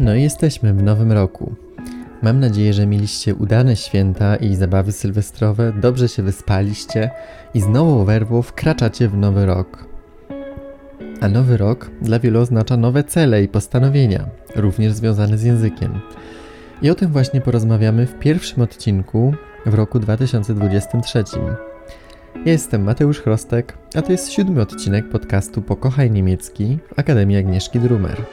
No i jesteśmy w nowym roku. Mam nadzieję, że mieliście udane święta i zabawy sylwestrowe, dobrze się wyspaliście i z nową werwą wkraczacie w nowy rok. A nowy rok dla wielu oznacza nowe cele i postanowienia, również związane z językiem. I o tym właśnie porozmawiamy w pierwszym odcinku w roku 2023. Ja jestem Mateusz Chrostek, a to jest siódmy odcinek podcastu Pokochaj Niemiecki Akademii Agnieszki Drumer.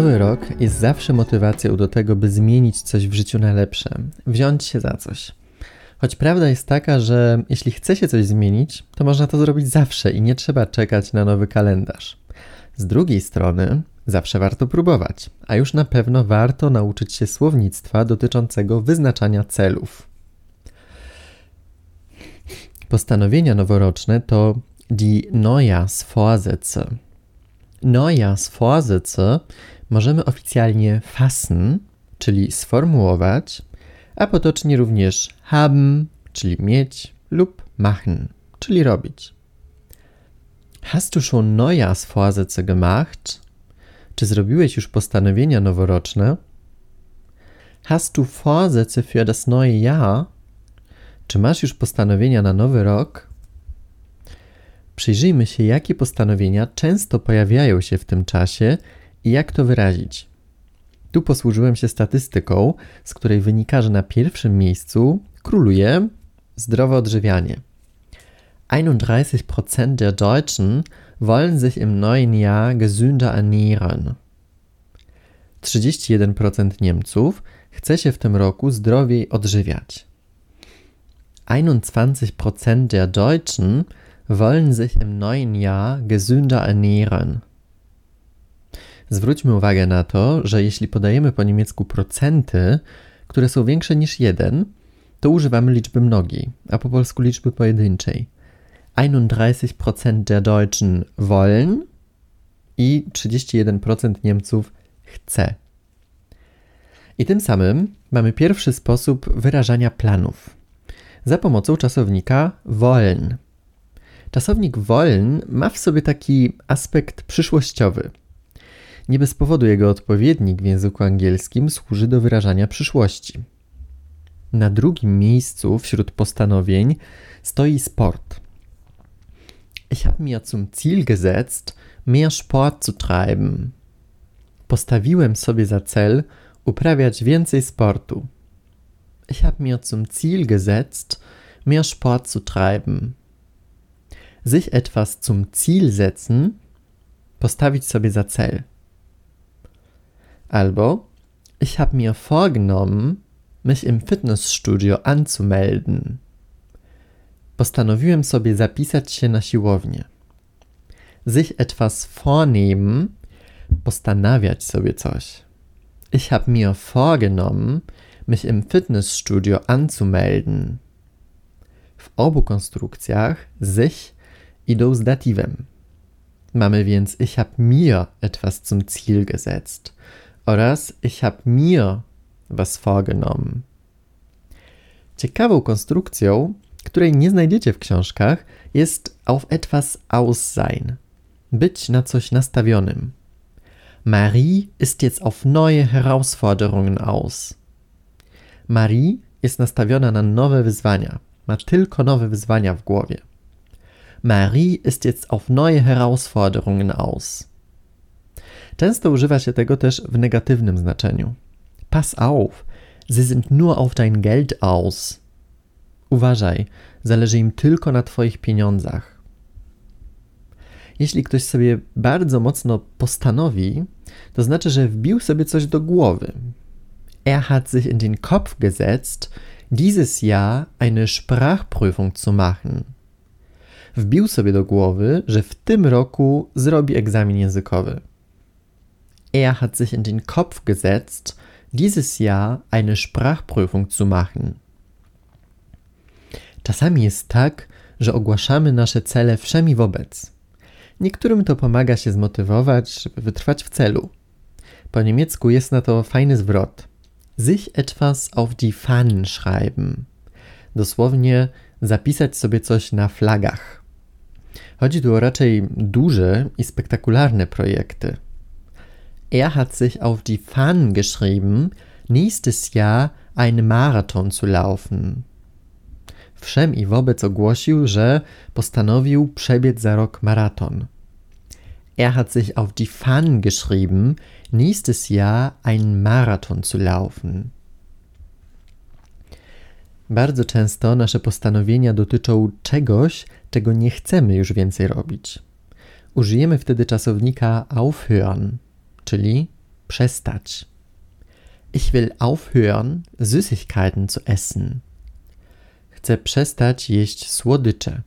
Nowy rok jest zawsze motywacją do tego, by zmienić coś w życiu na lepsze, wziąć się za coś. Choć prawda jest taka, że jeśli chce się coś zmienić, to można to zrobić zawsze i nie trzeba czekać na nowy kalendarz. Z drugiej strony, zawsze warto próbować, a już na pewno warto nauczyć się słownictwa dotyczącego wyznaczania celów. Postanowienia noworoczne to die Neujahrsvorsätze. Neujahrsvorsätze możemy oficjalnie fassen, czyli sformułować, a potocznie również haben, czyli mieć, lub machen, czyli robić. Hast du schon Neujahrsvorsätze gemacht? Czy zrobiłeś już postanowienia noworoczne? Hast du Vorsätze für das neue Jahr? Czy masz już postanowienia na nowy rok? Przyjrzyjmy się, jakie postanowienia często pojawiają się w tym czasie jak to wyrazić. Tu posłużyłem się statystyką, z której wynika, że na pierwszym miejscu króluje zdrowe odżywianie. 31% der Deutschen wollen sich im neuen Jahr gesünder ernähren. 31% Niemców chce się w tym roku zdrowiej odżywiać. 21% der Deutschen wollen sich im neuen Jahr gesünder ernähren. Zwróćmy uwagę na to, że jeśli podajemy po niemiecku procenty, które są większe niż jeden, to używamy liczby mnogiej, a po polsku liczby pojedynczej. 31% der Deutschen wollen i 31% Niemców chce. I tym samym mamy pierwszy sposób wyrażania planów za pomocą czasownika wollen. Czasownik wollen ma w sobie taki aspekt przyszłościowy. Nie bez powodu jego odpowiednik w języku angielskim służy do wyrażania przyszłości. Na drugim miejscu wśród postanowień stoi sport. Ich habe mir zum Ziel gesetzt, mehr Sport zu treiben. Postawiłem sobie za cel uprawiać więcej sportu. Ich habe mir zum Ziel gesetzt, mehr Sport zu treiben. Sich etwas zum Ziel setzen, postawić sobie za cel. Albo ich habe mir vorgenommen, mich im Fitnessstudio anzumelden. Postanowiłem sobie zapisać się na siłownię. Sich etwas vornehmen, postanawiać sobie coś. Ich habe mir vorgenommen, mich im Fitnessstudio anzumelden. W obu konstrukcjach sich idą z datywem. Mamy więc ich habe mir etwas zum Ziel gesetzt oraz ich habe mir was vorgenommen. Ciekawą konstrukcją, której nie znajdziecie w książkach, jest auf etwas aus sein. Być na coś nastawionym. Marie ist jetzt auf neue Herausforderungen aus. Marie jest nastawiona na nowe wyzwania. Ma tylko nowe wyzwania w głowie. Marie ist jetzt auf neue Herausforderungen aus. Często używa się tego też w negatywnym znaczeniu. Pass auf, sie sind nur auf dein Geld aus. Uważaj, zależy im tylko na Twoich pieniądzach. Jeśli ktoś sobie bardzo mocno postanowi, to znaczy, że wbił sobie coś do głowy. Er hat sich in den Kopf gesetzt, dieses Jahr eine Sprachprüfung zu machen. Wbił sobie do głowy, że w tym roku zrobi egzamin językowy. Er hat sich in den Kopf gesetzt, dieses Jahr eine Sprachprüfung zu machen. Czasami jest tak, że ogłaszamy nasze cele wszemi wobec. Niektórym to pomaga się zmotywować, żeby wytrwać w celu. Po niemiecku jest na to fajny zwrot. Sich etwas auf die Fahnen schreiben. Dosłownie zapisać sobie coś na flagach. Chodzi tu o raczej duże i spektakularne projekty. Er hat sich auf die Fahnen geschrieben, nächstes Jahr einen Marathon zu laufen. Wszem i wobec ogłosił, że postanowił przebiec za rok maraton. Er hat sich auf die Fahnen geschrieben, nächstes Jahr einen Marathon zu laufen. Bardzo często nasze postanowienia dotyczą czegoś, czego nie chcemy już więcej robić. Użyjemy wtedy czasownika aufhören, czyli przestać. Ich will aufhören, Süßigkeiten zu essen. Chcę przestać jeść słodycze.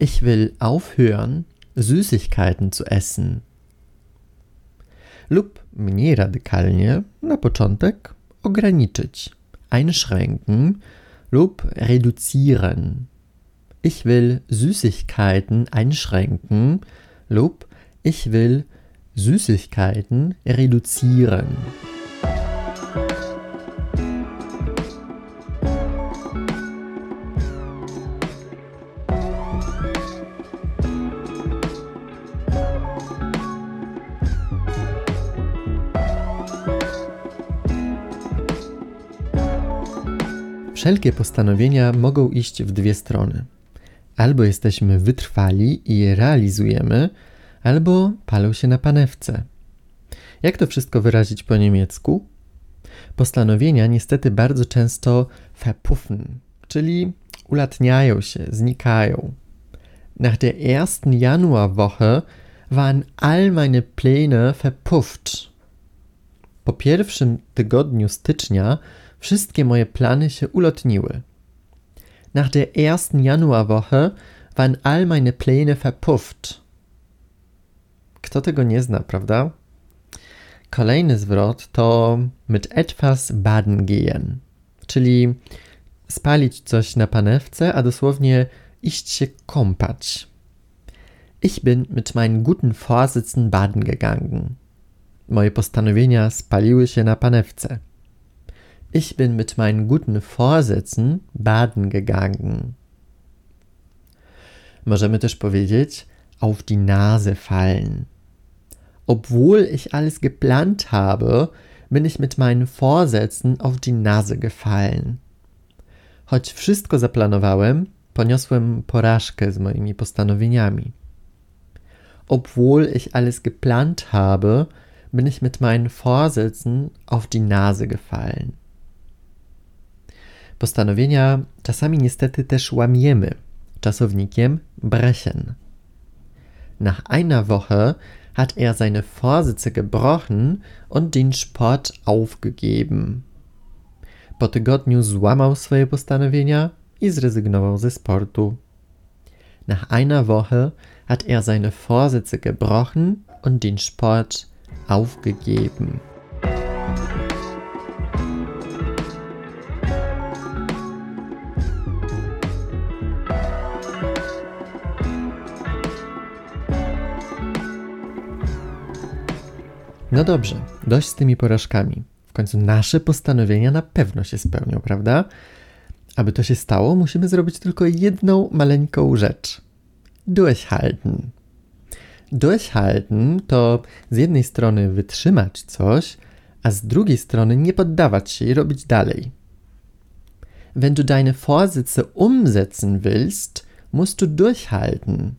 Ich will aufhören, Süßigkeiten zu essen. Lub mniej radykalnie, na początek ograniczyć, einschränken lub reduzieren. Ich will Süßigkeiten einschränken lub ich will Süßigkeiten reduzieren. Wszelkie postanowienia mogą iść w dwie strony. Albo jesteśmy wytrwali i je realizujemy, albo palą się na panewce. Jak to wszystko wyrazić po niemiecku? Postanowienia niestety bardzo często verpuffen, czyli ulatniają się, znikają. Nach der ersten Januarwoche waren all meine Pläne verpufft. Po pierwszym tygodniu stycznia Wszystkie moje plany się ulotniły. Nach der ersten Januarwoche waren all meine Pläne verpufft. Kto tego nie zna, prawda? Kolejny zwrot to mit etwas baden gehen, czyli spalić coś na panewce, a dosłownie iść się kąpać. Ich bin mit meinen guten Vorsitzen baden gegangen. Moje postanowienia spaliły się na panewce. Ich bin mit meinen guten Vorsätzen baden gegangen. Możemy też powiedzieć auf die Nase fallen. Obwohl ich alles geplant habe, bin ich mit meinen Vorsätzen auf die Nase gefallen. Choć wszystko zaplanowałem, poniosłem porażkę z moimi postanowieniami. Obwohl ich alles geplant habe, bin ich mit meinen Vorsätzen auf die Nase gefallen. Postanowienia czasami niestety też łamiemy czasownikiem brechen. Nach einer Woche hat er seine Vorsätze gebrochen und den Sport aufgegeben. Po złamał swoje postanowienia i zrezygnował ze sportu. Nach einer Woche hat er seine Vorsätze gebrochen und den Sport aufgegeben. No dobrze, dość z tymi porażkami. W końcu nasze postanowienia na pewno się spełnią, prawda? Aby to się stało, musimy zrobić tylko jedną maleńką rzecz. Durchhalten. Durchhalten to z jednej strony wytrzymać coś, a z drugiej strony nie poddawać się i robić dalej. Wenn du deine Vorsätze umsetzen willst, musst du durchhalten.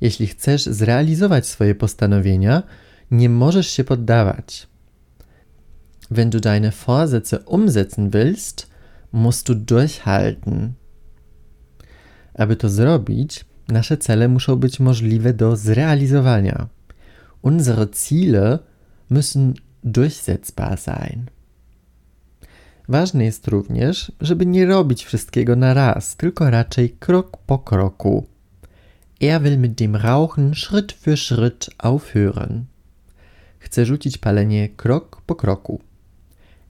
Jeśli chcesz zrealizować swoje postanowienia, nie możesz się poddawać. Wenn du deine Vorsätze umsetzen willst, musst du durchhalten. Aby to zrobić, nasze cele muszą być możliwe do zrealizowania. Unsere Ziele müssen durchsetzbar sein. Ważne jest również, żeby nie robić wszystkiego na raz, tylko raczej krok po kroku. Er will mit dem Rauchen Schritt für Schritt aufhören. Chce rzucić palenie krok po kroku.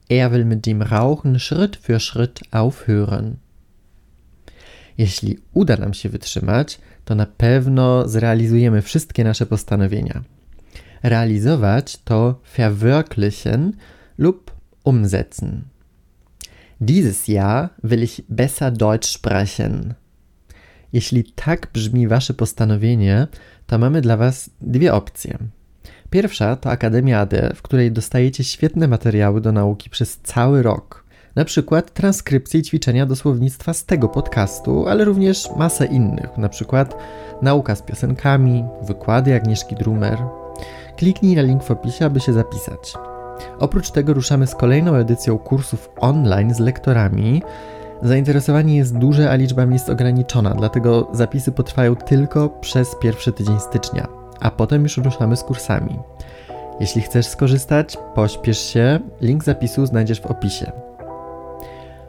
Er will mit dem Rauchen Schritt für Schritt aufhören. Jeśli uda nam się wytrzymać, to na pewno zrealizujemy wszystkie nasze postanowienia. Realizować to verwirklichen lub umsetzen. Dieses Jahr will ich besser Deutsch sprechen. Jeśli tak brzmi wasze postanowienie, to mamy dla was dwie opcje. Pierwsza to Akademia AD, w której dostajecie świetne materiały do nauki przez cały rok. Na przykład transkrypcje i ćwiczenia do słownictwa z tego podcastu, ale również masę innych, na przykład nauka z piosenkami, wykłady Agnieszki Drumer. Kliknij na link w opisie, aby się zapisać. Oprócz tego ruszamy z kolejną edycją kursów online z lektorami. Zainteresowanie jest duże, a liczba miejsc ograniczona, dlatego zapisy potrwają tylko przez pierwszy tydzień stycznia, a potem już ruszamy z kursami. Jeśli chcesz skorzystać, pośpiesz się, link zapisu znajdziesz w opisie.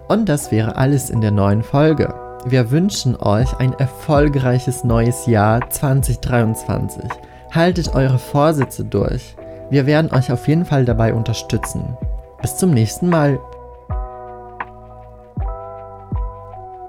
Und das wäre alles in der neuen Folge. Wir wünschen euch ein erfolgreiches neues Jahr 2023. Haltet eure Vorsätze durch. Wir werden euch auf jeden Fall dabei unterstützen. Bis zum nächsten Mal.